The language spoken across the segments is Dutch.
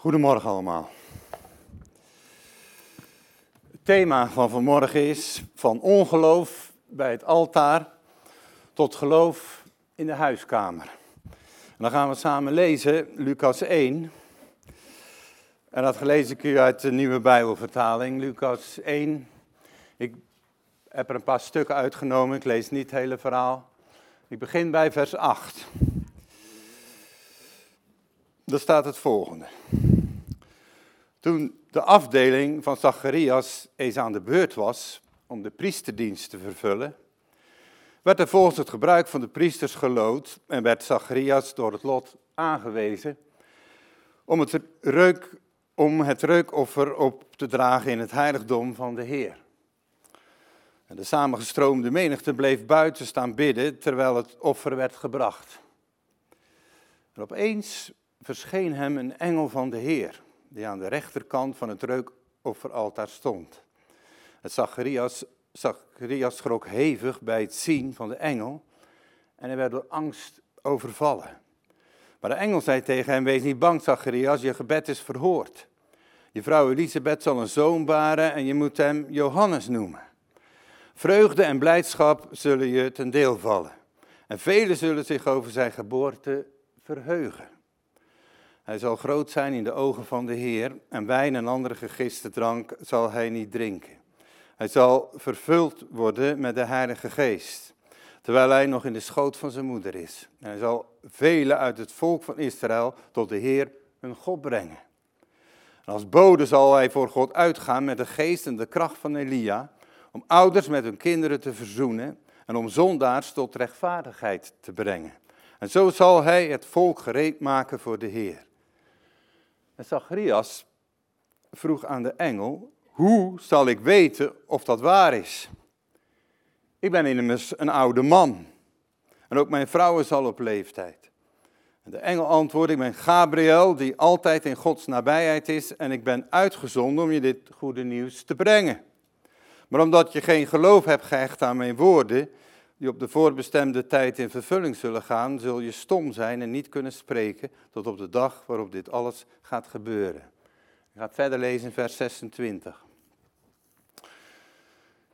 Goedemorgen allemaal. Het thema van vanmorgen is van ongeloof bij het altaar tot geloof in de huiskamer. En dan gaan we samen lezen Lucas 1. En dat gelezen ik u uit de nieuwe Bijbelvertaling, Lucas 1. Ik heb er een paar stukken uitgenomen, ik lees niet het hele verhaal. Ik begin bij vers 8. Daar staat het volgende. Toen de afdeling van Zacharias eens aan de beurt was om de priesterdienst te vervullen, werd er volgens het gebruik van de priesters gelood en werd Zacharias door het lot aangewezen om het, reuk, om het reukoffer op te dragen in het heiligdom van de Heer. En de samengestroomde menigte bleef buiten staan bidden terwijl het offer werd gebracht. En opeens verscheen hem een engel van de Heer, die aan de rechterkant van het reukofferaltaar stond. Het Zacharias, Zacharias schrok hevig bij het zien van de engel en hij werd door angst overvallen. Maar de engel zei tegen hem, wees niet bang Zacharias, je gebed is verhoord. Je vrouw Elisabeth zal een zoon baren en je moet hem Johannes noemen. Vreugde en blijdschap zullen je ten deel vallen. En velen zullen zich over zijn geboorte verheugen. Hij zal groot zijn in de ogen van de Heer en wijn en andere gegiste drank zal hij niet drinken. Hij zal vervuld worden met de Heilige Geest, terwijl hij nog in de schoot van zijn moeder is. En hij zal velen uit het volk van Israël tot de Heer hun God brengen. En als bode zal hij voor God uitgaan met de geest en de kracht van Elia, om ouders met hun kinderen te verzoenen en om zondaars tot rechtvaardigheid te brengen. En zo zal hij het volk gereed maken voor de Heer. En Zacharias vroeg aan de engel, hoe zal ik weten of dat waar is? Ik ben immers een oude man. En ook mijn vrouw is al op leeftijd. En de engel antwoordde, ik ben Gabriel, die altijd in Gods nabijheid is. En ik ben uitgezonden om je dit goede nieuws te brengen. Maar omdat je geen geloof hebt gehecht aan mijn woorden, die op de voorbestemde tijd in vervulling zullen gaan, zul je stom zijn en niet kunnen spreken tot op de dag waarop dit alles gaat gebeuren. Ik ga verder lezen in vers 26.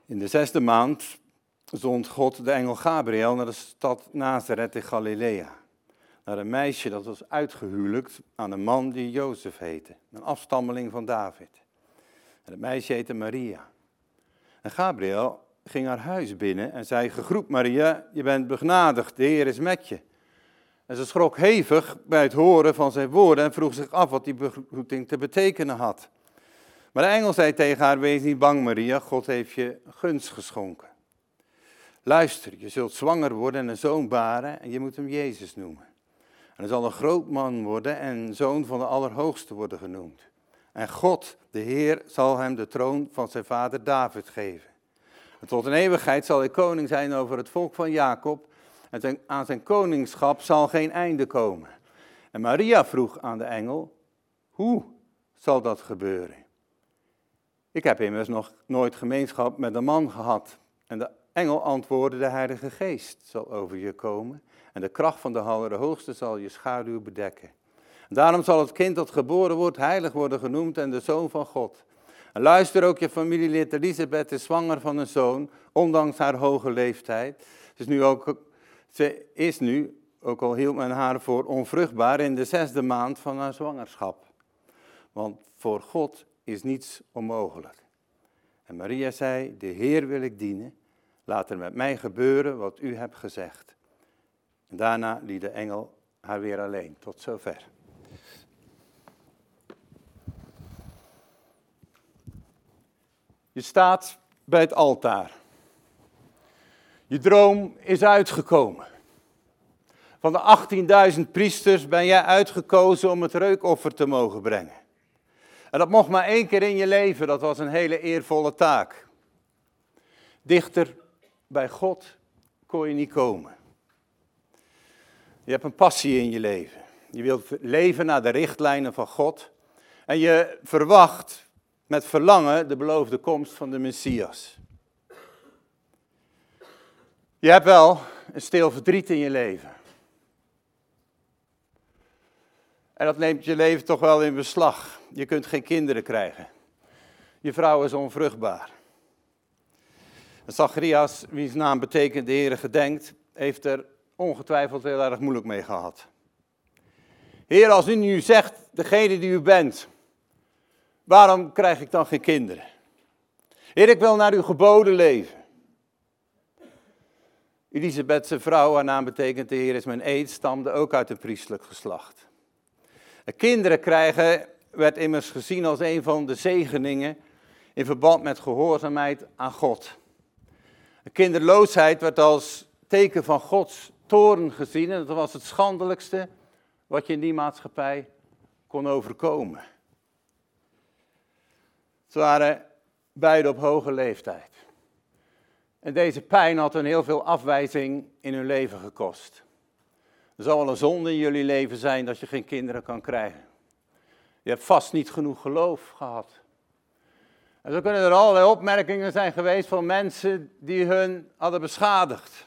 In de zesde maand zond God de engel Gabriel naar de stad Nazareth in Galilea. Naar een meisje dat was uitgehuwelijkt aan een man die Jozef heette, een afstammeling van David. En het meisje heette Maria. En Gabriel ging haar huis binnen en zei, gegroet Maria, je bent begnadigd, de Heer is met je. En ze schrok hevig bij het horen van zijn woorden en vroeg zich af wat die begroeting te betekenen had. Maar de engel zei tegen haar, wees niet bang Maria, God heeft je gunst geschonken. Luister, je zult zwanger worden en een zoon baren en je moet hem Jezus noemen. En hij zal een groot man worden en zoon van de Allerhoogste worden genoemd. En God, de Heer, zal hem de troon van zijn vader David geven. En tot een eeuwigheid zal hij koning zijn over het volk van Jacob. En aan zijn koningschap zal geen einde komen. En Maria vroeg aan de engel, hoe zal dat gebeuren? Ik heb immers nog nooit gemeenschap met een man gehad. En de engel antwoordde, de Heilige Geest zal over je komen. En de kracht van de Allerhoogste zal je schaduw bedekken. Daarom zal het kind dat geboren wordt heilig worden genoemd en de zoon van God. Luister ook, je familielid Elisabeth is zwanger van een zoon, ondanks haar hoge leeftijd. Ze is nu ook, is nu, ook al hield men haar voor onvruchtbaar, in de zesde maand van haar zwangerschap. Want voor God is niets onmogelijk. En Maria zei, de Heer wil ik dienen, laat er met mij gebeuren wat u hebt gezegd. En daarna liet de engel haar weer alleen. Tot zover. Je staat bij het altaar. Je droom is uitgekomen. Van de 18.000 priesters ben jij uitgekozen om het reukoffer te mogen brengen. En dat mocht maar één keer in je leven, dat was een hele eervolle taak. Dichter bij God kon je niet komen. Je hebt een passie in je leven. Je wilt leven naar de richtlijnen van God. En je verwacht met verlangen de beloofde komst van de Messias. Je hebt wel een stil verdriet in je leven. En dat neemt je leven toch wel in beslag. Je kunt geen kinderen krijgen. Je vrouw is onvruchtbaar. Zacharias, wiens naam betekent de Heere gedenkt, heeft er ongetwijfeld heel erg moeilijk mee gehad. Heer, als u nu zegt, degene die u bent, waarom krijg ik dan geen kinderen? Heer, ik wil naar uw geboden leven. Elisabeth, vrouw, haar naam betekent de Heer is mijn eed, stamde ook uit een priestelijk geslacht. kinderen krijgen werd immers gezien als een van de zegeningen in verband met gehoorzaamheid aan God. kinderloosheid werd als teken van Gods toren gezien en dat was het schandelijkste wat je in die maatschappij kon overkomen. Ze waren beide op hoge leeftijd. En deze pijn had hen heel veel afwijzing in hun leven gekost. Er zal wel een zonde in jullie leven zijn dat je geen kinderen kan krijgen. Je hebt vast niet genoeg geloof gehad. En zo kunnen er allerlei opmerkingen zijn geweest van mensen die hun hadden beschadigd.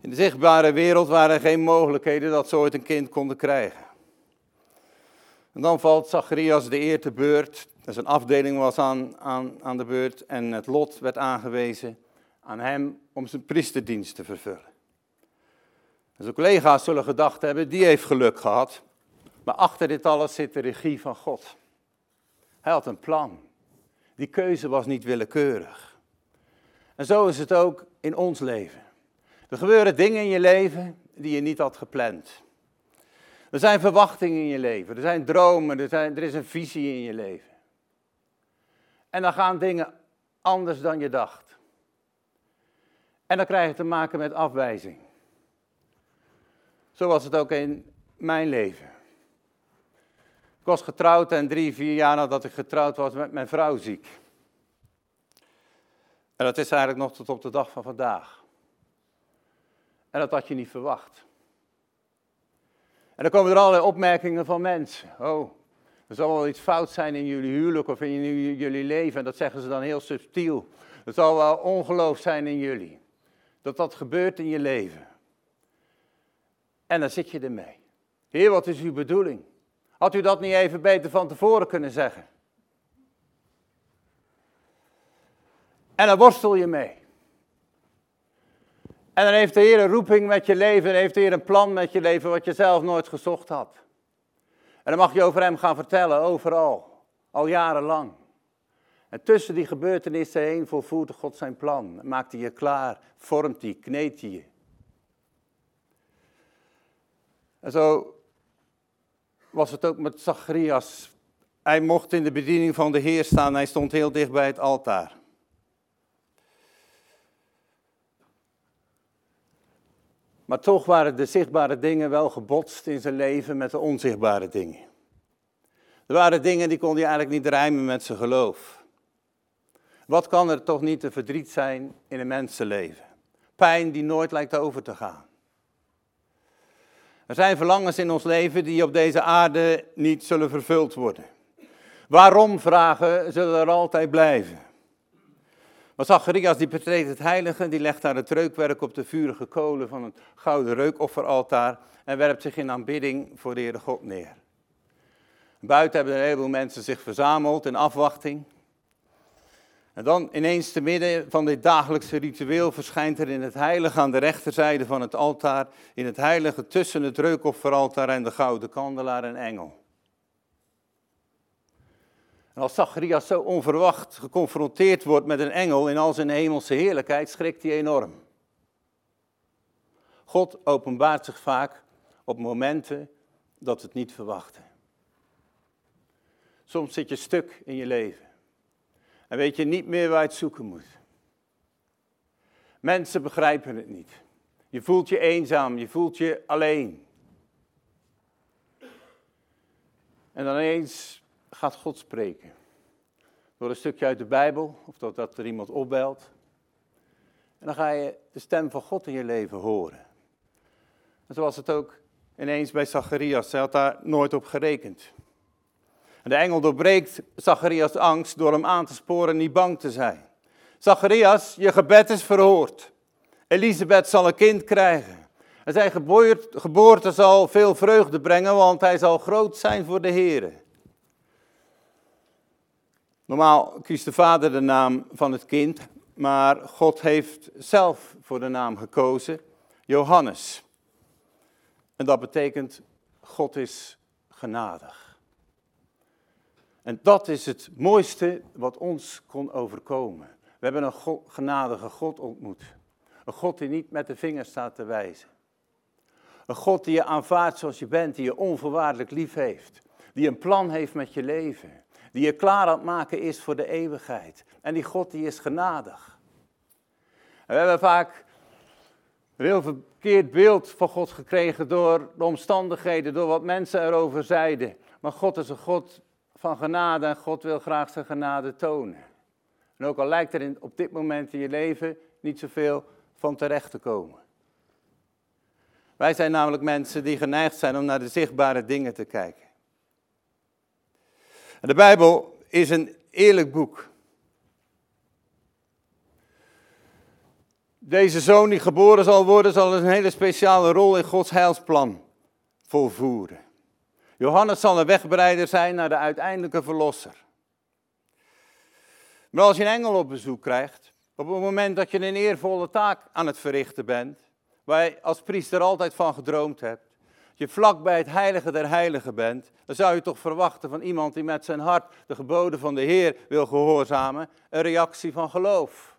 In de zichtbare wereld waren er geen mogelijkheden dat ze ooit een kind konden krijgen. En dan valt Zacharias de eer te beurt. Zijn afdeling was aan, aan, aan de beurt en het lot werd aangewezen aan hem om zijn priesterdienst te vervullen. En zijn collega's zullen gedacht hebben, die heeft geluk gehad. Maar achter dit alles zit de regie van God. Hij had een plan. Die keuze was niet willekeurig. En zo is het ook in ons leven. Er gebeuren dingen in je leven die je niet had gepland. Er zijn verwachtingen in je leven, er zijn dromen, er, zijn, er is een visie in je leven. En dan gaan dingen anders dan je dacht. En dan krijg je te maken met afwijzing. Zo was het ook in mijn leven. Ik was getrouwd en drie, vier jaar nadat ik getrouwd was, met mijn vrouw ziek. En dat is eigenlijk nog tot op de dag van vandaag. En dat had je niet verwacht. En dan komen er allerlei opmerkingen van mensen. Oh, er zal wel iets fout zijn in jullie huwelijk of in jullie leven. En dat zeggen ze dan heel subtiel. Er zal wel ongeloof zijn in jullie. Dat dat gebeurt in je leven. En dan zit je ermee. Heer, wat is uw bedoeling? Had u dat niet even beter van tevoren kunnen zeggen? En dan worstel je mee. En dan heeft de Heer een roeping met je leven en heeft de Heer een plan met je leven wat je zelf nooit gezocht had. En dan mag je over hem gaan vertellen, overal, al jarenlang. En tussen die gebeurtenissen heen volvoert God zijn plan. Maakt hij je klaar, vormt hij, kneedt hij je. En zo was het ook met Zacharias. Hij mocht in de bediening van de Heer staan, hij stond heel dicht bij het altaar. Maar toch waren de zichtbare dingen wel gebotst in zijn leven met de onzichtbare dingen. Er waren dingen die kon hij eigenlijk niet rijmen met zijn geloof. Wat kan er toch niet te verdriet zijn in een mensenleven? Pijn die nooit lijkt over te gaan. Er zijn verlangens in ons leven die op deze aarde niet zullen vervuld worden. Waarom vragen zullen er altijd blijven. Maar Zacharias die betreedt het heilige, die legt daar het reukwerk op de vurige kolen van het gouden reukofferaltaar en werpt zich in aanbidding voor de Heere God neer. Buiten hebben een heleboel mensen zich verzameld in afwachting. En dan ineens te midden van dit dagelijkse ritueel verschijnt er in het heilige aan de rechterzijde van het altaar, in het heilige tussen het reukofferaltaar en de gouden kandelaar een engel. En als Zacharias zo onverwacht geconfronteerd wordt met een engel in al zijn hemelse heerlijkheid, schrikt hij enorm. God openbaart zich vaak op momenten dat we het niet verwachten. Soms zit je stuk in je leven en weet je niet meer waar je het zoeken moet. Mensen begrijpen het niet. Je voelt je eenzaam, je voelt je alleen. En dan eens gaat God spreken. Door een stukje uit de Bijbel, of dat, er iemand opbelt. En dan ga je de stem van God in je leven horen. En zoals het ook ineens bij Zacharias, hij had daar nooit op gerekend. En de engel doorbreekt Zacharias' angst door hem aan te sporen niet bang te zijn. Zacharias, je gebed is verhoord. Elisabeth zal een kind krijgen. En zijn geboorte zal veel vreugde brengen, want hij zal groot zijn voor de Heer. Normaal kiest de vader de naam van het kind, maar God heeft zelf voor de naam gekozen, Johannes. En dat betekent, God is genadig. En dat is het mooiste wat ons kon overkomen. We hebben een genadige God ontmoet. Een God die niet met de vinger staat te wijzen. Een God die je aanvaardt zoals je bent, die je onvoorwaardelijk lief heeft. Die een plan heeft met je leven. Die je klaar aan het maken is voor de eeuwigheid. En die God die is genadig. En we hebben vaak een heel verkeerd beeld van God gekregen door de omstandigheden, door wat mensen erover zeiden. Maar God is een God van genade en God wil graag zijn genade tonen. En ook al lijkt er in, op dit moment in je leven niet zoveel van terecht te komen. Wij zijn namelijk mensen die geneigd zijn om naar de zichtbare dingen te kijken. De Bijbel is een eerlijk boek. Deze zoon die geboren zal worden, zal een hele speciale rol in Gods heilsplan volvoeren. Johannes zal een wegbereider zijn naar de uiteindelijke verlosser. Maar als je een engel op bezoek krijgt, op het moment dat je een eervolle taak aan het verrichten bent, waar je als priester altijd van gedroomd hebt, je vlak bij het heilige der heiligen bent, dan zou je toch verwachten van iemand die met zijn hart de geboden van de Heer wil gehoorzamen, een reactie van geloof.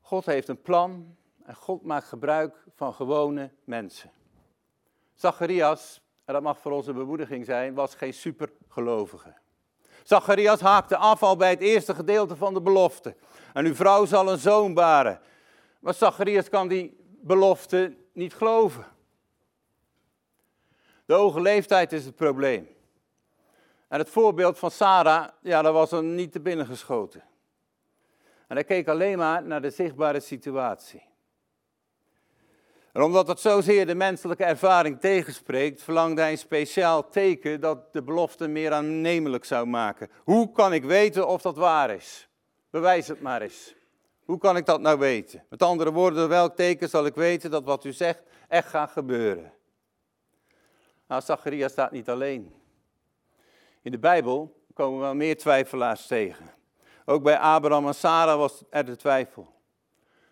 God heeft een plan en God maakt gebruik van gewone mensen. Zacharias, en dat mag voor onze bemoediging zijn, was geen supergelovige. Zacharias haakte af al bij het eerste gedeelte van de belofte. En uw vrouw zal een zoon baren. Maar Zacharias kan die belofte niet geloven. De hoge leeftijd is het probleem. En het voorbeeld van Sarah, ja, dat was hem niet te binnen geschoten. En hij keek alleen maar naar de zichtbare situatie. En omdat het zozeer de menselijke ervaring tegenspreekt, verlangde hij een speciaal teken dat de belofte meer aannemelijk zou maken. Hoe kan ik weten of dat waar is? Bewijs het maar eens. Hoe kan ik dat nou weten? Met andere woorden, door welk teken zal ik weten dat wat u zegt echt gaat gebeuren? Nou, Zacharias staat niet alleen. In de Bijbel komen we wel meer twijfelaars tegen. Ook bij Abraham en Sarah was er de twijfel.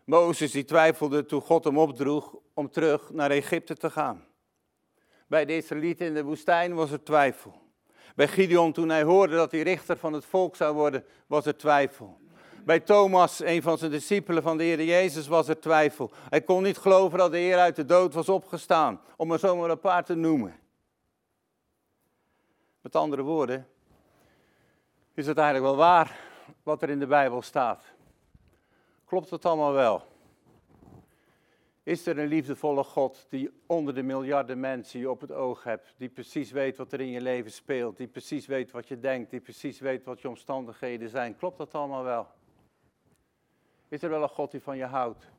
Mozes die twijfelde toen God hem opdroeg om terug naar Egypte te gaan. Bij de Israëlieten in de woestijn was er twijfel. Bij Gideon toen hij hoorde dat hij richter van het volk zou worden, was er twijfel. Bij Thomas, een van zijn discipelen van de Heer Jezus, was er twijfel. Hij kon niet geloven dat de Heer uit de dood was opgestaan, om er zomaar een paar te noemen. Met andere woorden, is het eigenlijk wel waar wat er in de Bijbel staat? Klopt het allemaal wel? Is er een liefdevolle God die onder de miljarden mensen je op het oog hebt, die precies weet wat er in je leven speelt, die precies weet wat je denkt, die precies weet wat je omstandigheden zijn? Klopt dat allemaal wel? Is er wel een God die van je houdt?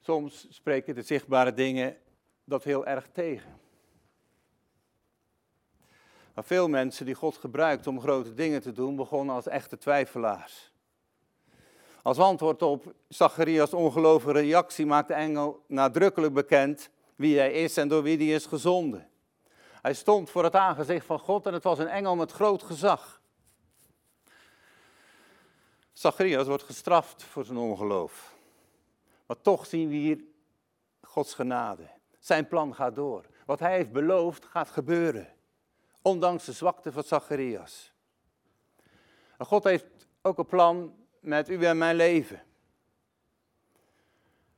Soms spreken de zichtbare dingen dat heel erg tegen. Maar veel mensen die God gebruikt om grote dingen te doen, begonnen als echte twijfelaars. Als antwoord op Zacharias' ongelovige reactie maakt de engel nadrukkelijk bekend wie hij is en door wie hij is gezonden. Hij stond voor het aangezicht van God en het was een engel met groot gezag. Zacharias wordt gestraft voor zijn ongeloof. Maar toch zien we hier Gods genade. Zijn plan gaat door. Wat hij heeft beloofd gaat gebeuren. Ondanks de zwakte van Zacharias. God heeft ook een plan met u en mijn leven.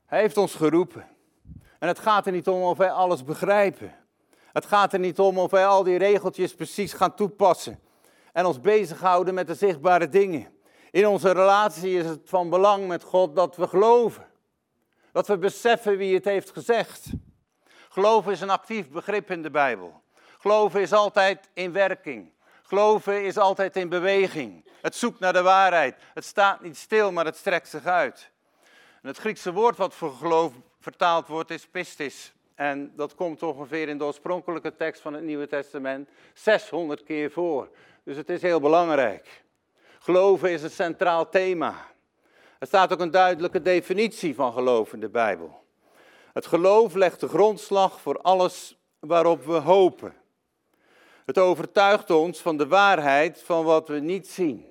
Hij heeft ons geroepen. En het gaat er niet om of wij alles begrijpen. Het gaat er niet om of wij al die regeltjes precies gaan toepassen. En ons bezighouden met de zichtbare dingen. In onze relatie is het van belang met God dat we geloven. Dat we beseffen wie het heeft gezegd. Geloven is een actief begrip in de Bijbel. Geloven is altijd in werking. Geloven is altijd in beweging. Het zoekt naar de waarheid. Het staat niet stil, maar het strekt zich uit. En het Griekse woord wat voor geloof vertaald wordt is pistis. En dat komt ongeveer in de oorspronkelijke tekst van het Nieuwe Testament 600 keer voor. Dus het is heel belangrijk. Geloven is een centraal thema. Er staat ook een duidelijke definitie van geloof in de Bijbel. Het geloof legt de grondslag voor alles waarop we hopen. Het overtuigt ons van de waarheid van wat we niet zien.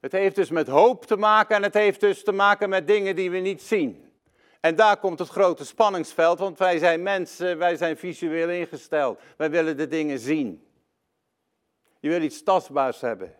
Het heeft dus met hoop te maken en het heeft dus te maken met dingen die we niet zien. En daar komt het grote spanningsveld, want wij zijn mensen, wij zijn visueel ingesteld. Wij willen de dingen zien. Je wil iets tastbaars hebben.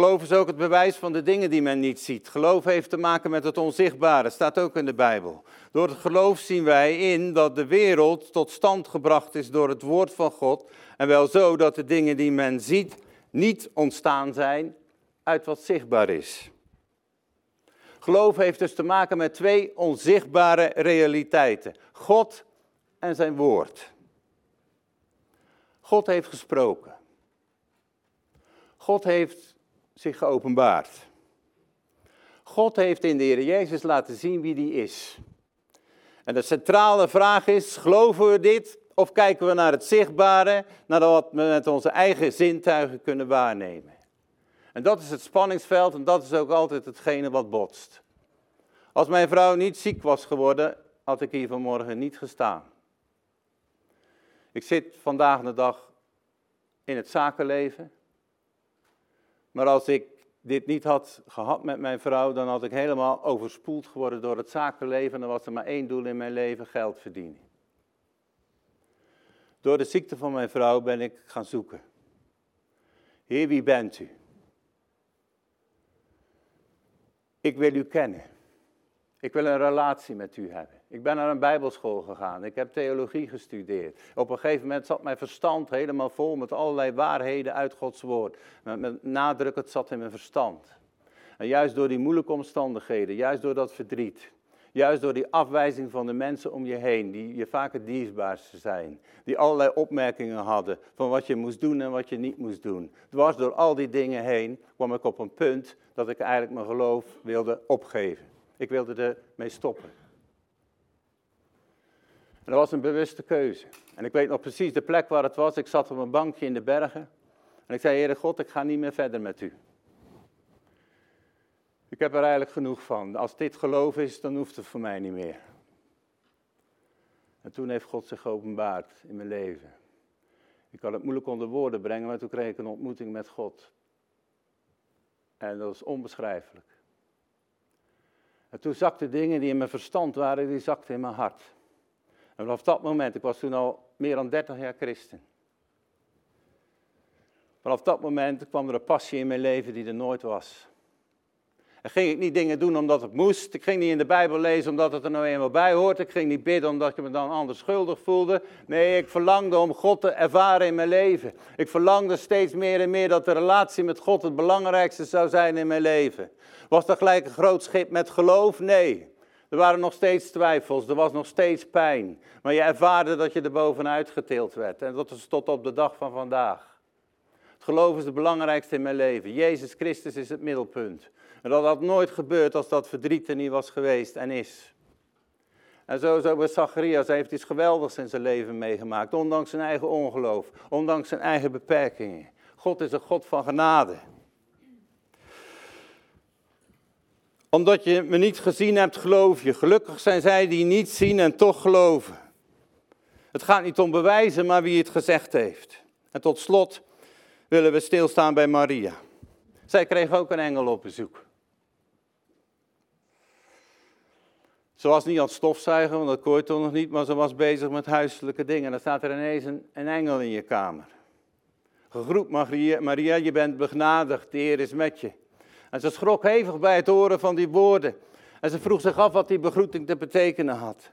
Geloof is ook het bewijs van de dingen die men niet ziet. Geloof heeft te maken met het onzichtbare, staat ook in de Bijbel. Door het geloof zien wij in dat de wereld tot stand gebracht is door het woord van God. En wel zo dat de dingen die men ziet niet ontstaan zijn uit wat zichtbaar is. Geloof heeft dus te maken met twee onzichtbare realiteiten: God en zijn woord. God heeft gesproken. God heeft zich geopenbaard. God heeft in de Heer Jezus laten zien wie die is. En de centrale vraag is: geloven we dit of kijken we naar het zichtbare, naar wat we met onze eigen zintuigen kunnen waarnemen? En dat is het spanningsveld en dat is ook altijd hetgene wat botst. Als mijn vrouw niet ziek was geworden, had ik hier vanmorgen niet gestaan. Ik zit vandaag de dag in het zakenleven. Maar als ik dit niet had gehad met mijn vrouw, dan had ik helemaal overspoeld geworden door het zakenleven. En dan was er maar één doel in mijn leven, geld verdienen. Door de ziekte van mijn vrouw ben ik gaan zoeken. Heer, wie bent u? Ik wil u kennen. Ik wil een relatie met u hebben. Ik ben naar een bijbelschool gegaan. Ik heb theologie gestudeerd. Op een gegeven moment zat mijn verstand helemaal vol met allerlei waarheden uit Gods woord. Met, met nadruk, het zat in mijn verstand. En juist door die moeilijke omstandigheden, juist door dat verdriet, juist door die afwijzing van de mensen om je heen, die je vaak het dierbaarste zijn, die allerlei opmerkingen hadden van wat je moest doen en wat je niet moest doen. Dwars door al die dingen heen kwam ik op een punt dat ik eigenlijk mijn geloof wilde opgeven. Ik wilde ermee stoppen. Dat was een bewuste keuze. En ik weet nog precies de plek waar het was. Ik zat op een bankje in de bergen. En ik zei, Heere God, ik ga niet meer verder met u. Ik heb er eigenlijk genoeg van. Als dit geloof is, dan hoeft het voor mij niet meer. En toen heeft God zich geopenbaard in mijn leven. Ik kan het moeilijk onder woorden brengen, maar toen kreeg ik een ontmoeting met God. En dat was onbeschrijfelijk. En toen zakten dingen die in mijn verstand waren, die zakten in mijn hart. En vanaf dat moment, ik was toen al meer dan 30 jaar christen. Vanaf dat moment kwam er een passie in mijn leven die er nooit was. En ging ik niet dingen doen omdat het moest. Ik ging niet in de Bijbel lezen omdat het er nou eenmaal bij hoort. Ik ging niet bidden omdat ik me dan anders schuldig voelde. Nee, ik verlangde om God te ervaren in mijn leven. Ik verlangde steeds meer en meer dat de relatie met God het belangrijkste zou zijn in mijn leven. Was dat gelijk een groot schip met geloof? Nee. Er waren nog steeds twijfels, er was nog steeds pijn. Maar je ervaarde dat je er bovenuit getild werd. En dat is tot op de dag van vandaag. Het geloof is het belangrijkste in mijn leven. Jezus Christus is het middelpunt. En dat had nooit gebeurd als dat verdriet er niet was geweest en is. En zo, met Zacharias, hij heeft iets geweldigs in zijn leven meegemaakt. Ondanks zijn eigen ongeloof, ondanks zijn eigen beperkingen. God is een God van genade. Omdat je me niet gezien hebt, geloof je. Gelukkig zijn zij die niet zien en toch geloven. Het gaat niet om bewijzen, maar wie het gezegd heeft. En tot slot willen we stilstaan bij Maria. Zij kreeg ook een engel op bezoek. Ze was niet aan het stofzuigen, want dat kon je toch nog niet, maar ze was bezig met huiselijke dingen. En dan staat er ineens een, engel in je kamer. Gegroet Maria, Maria, je bent begnadigd, de Heer is met je. En ze schrok hevig bij het horen van die woorden. En ze vroeg zich af wat die begroeting te betekenen had.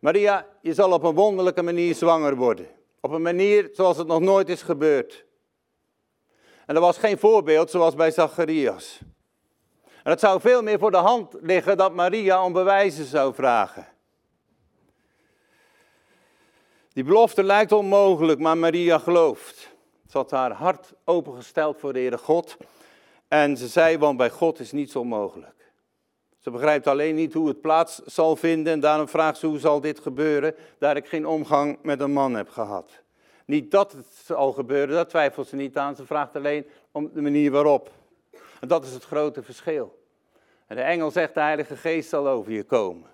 Maria, je zal op een wonderlijke manier zwanger worden. Op een manier zoals het nog nooit is gebeurd. En dat was geen voorbeeld zoals bij Zacharias. En het zou veel meer voor de hand liggen dat Maria om bewijzen zou vragen. Die belofte lijkt onmogelijk, maar Maria gelooft. Ze had haar hart opengesteld voor de Heere God. En ze zei, want bij God is niets onmogelijk. Ze begrijpt alleen niet hoe het plaats zal vinden en daarom vraagt ze hoe zal dit gebeuren, daar ik geen omgang met een man heb gehad. Niet dat het zal gebeuren, dat twijfelt ze niet aan, ze vraagt alleen om de manier waarop. En dat is het grote verschil. En de engel zegt, de Heilige Geest zal over je komen.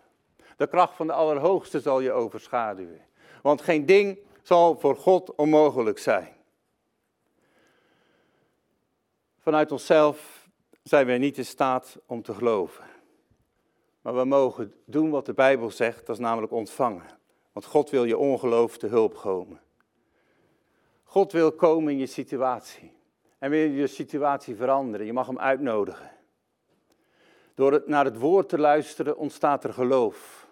De kracht van de Allerhoogste zal je overschaduwen. Want geen ding zal voor God onmogelijk zijn. Vanuit onszelf zijn wij niet in staat om te geloven. Maar we mogen doen wat de Bijbel zegt, dat is namelijk ontvangen. Want God wil je ongeloof te hulp komen. God wil komen in je situatie. En wil je situatie veranderen. Je mag hem uitnodigen. Door het, naar het woord te luisteren ontstaat er geloof.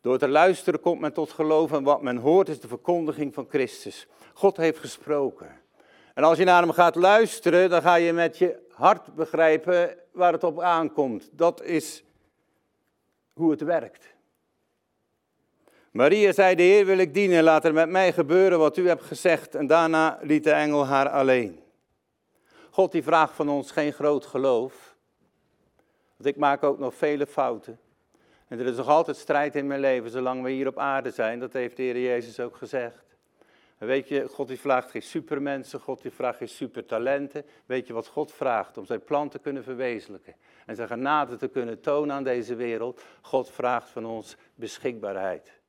Door te luisteren komt men tot geloof en wat men hoort is de verkondiging van Christus. God heeft gesproken. En als je naar hem gaat luisteren, dan ga je met je hart begrijpen waar het op aankomt. Dat is hoe het werkt. Maria zei, de Heer wil ik dienen, laat er met mij gebeuren wat u hebt gezegd. En daarna liet de engel haar alleen. God die vraagt van ons geen groot geloof. Want ik maak ook nog vele fouten. En er is nog altijd strijd in mijn leven, zolang we hier op aarde zijn. Dat heeft de Heer Jezus ook gezegd. Weet je, God die vraagt geen supermensen, God die vraagt geen supertalenten. Weet je wat God vraagt? Om zijn plan te kunnen verwezenlijken. En zijn genade te kunnen tonen aan deze wereld. God vraagt van ons beschikbaarheid.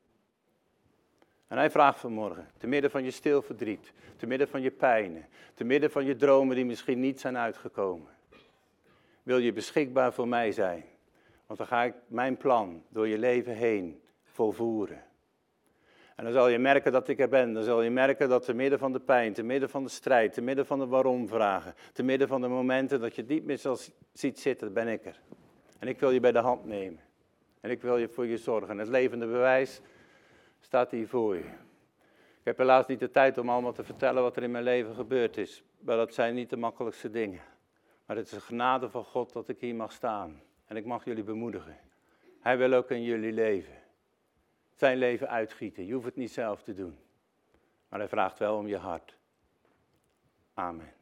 En hij vraagt vanmorgen, te midden van je stil verdriet, te midden van je pijnen, te midden van je dromen die misschien niet zijn uitgekomen. Wil je beschikbaar voor mij zijn? Want dan ga ik mijn plan door je leven heen volvoeren. En dan zal je merken dat ik er ben. Dan zal je merken dat te midden van de pijn, te midden van de strijd, te midden van de waarom-vragen, te midden van de momenten dat je het niet meer ziet zitten, ben ik er. En ik wil je bij de hand nemen. En ik wil je voor je zorgen. Het levende bewijs staat hier voor je. Ik heb helaas niet de tijd om allemaal te vertellen wat er in mijn leven gebeurd is. Maar dat zijn niet de makkelijkste dingen. Maar het is een genade van God dat ik hier mag staan. En ik mag jullie bemoedigen. Hij wil ook in jullie leven. Zijn leven uitgieten. Je hoeft het niet zelf te doen. Maar hij vraagt wel om je hart. Amen.